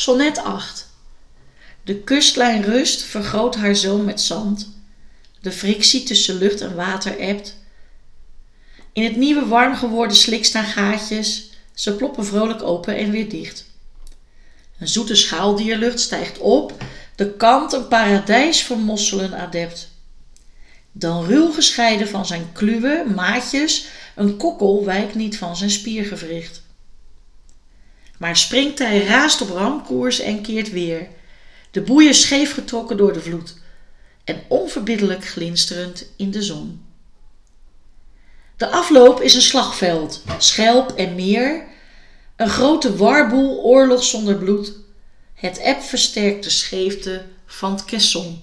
Sonnet 8 De kustlijn rust vergroot haar zoom met zand. De frictie tussen lucht en water ebt. In het nieuwe warm geworden slik staan gaatjes. Ze ploppen vrolijk open en weer dicht. Een zoete schaaldierlucht stijgt op. De kant een paradijs voor mosselen adept. Dan ruw gescheiden van zijn kluwe, maatjes, een kokkel wijkt niet van zijn spiergewricht. Maar springt hij, raast op ramkoers en keert weer. De boeien scheef getrokken door de vloed. En onverbiddelijk glinsterend in de zon. De afloop is een slagveld, schelp en meer. Een grote warboel, oorlog zonder bloed. Het eb versterkt de scheefte van het caisson.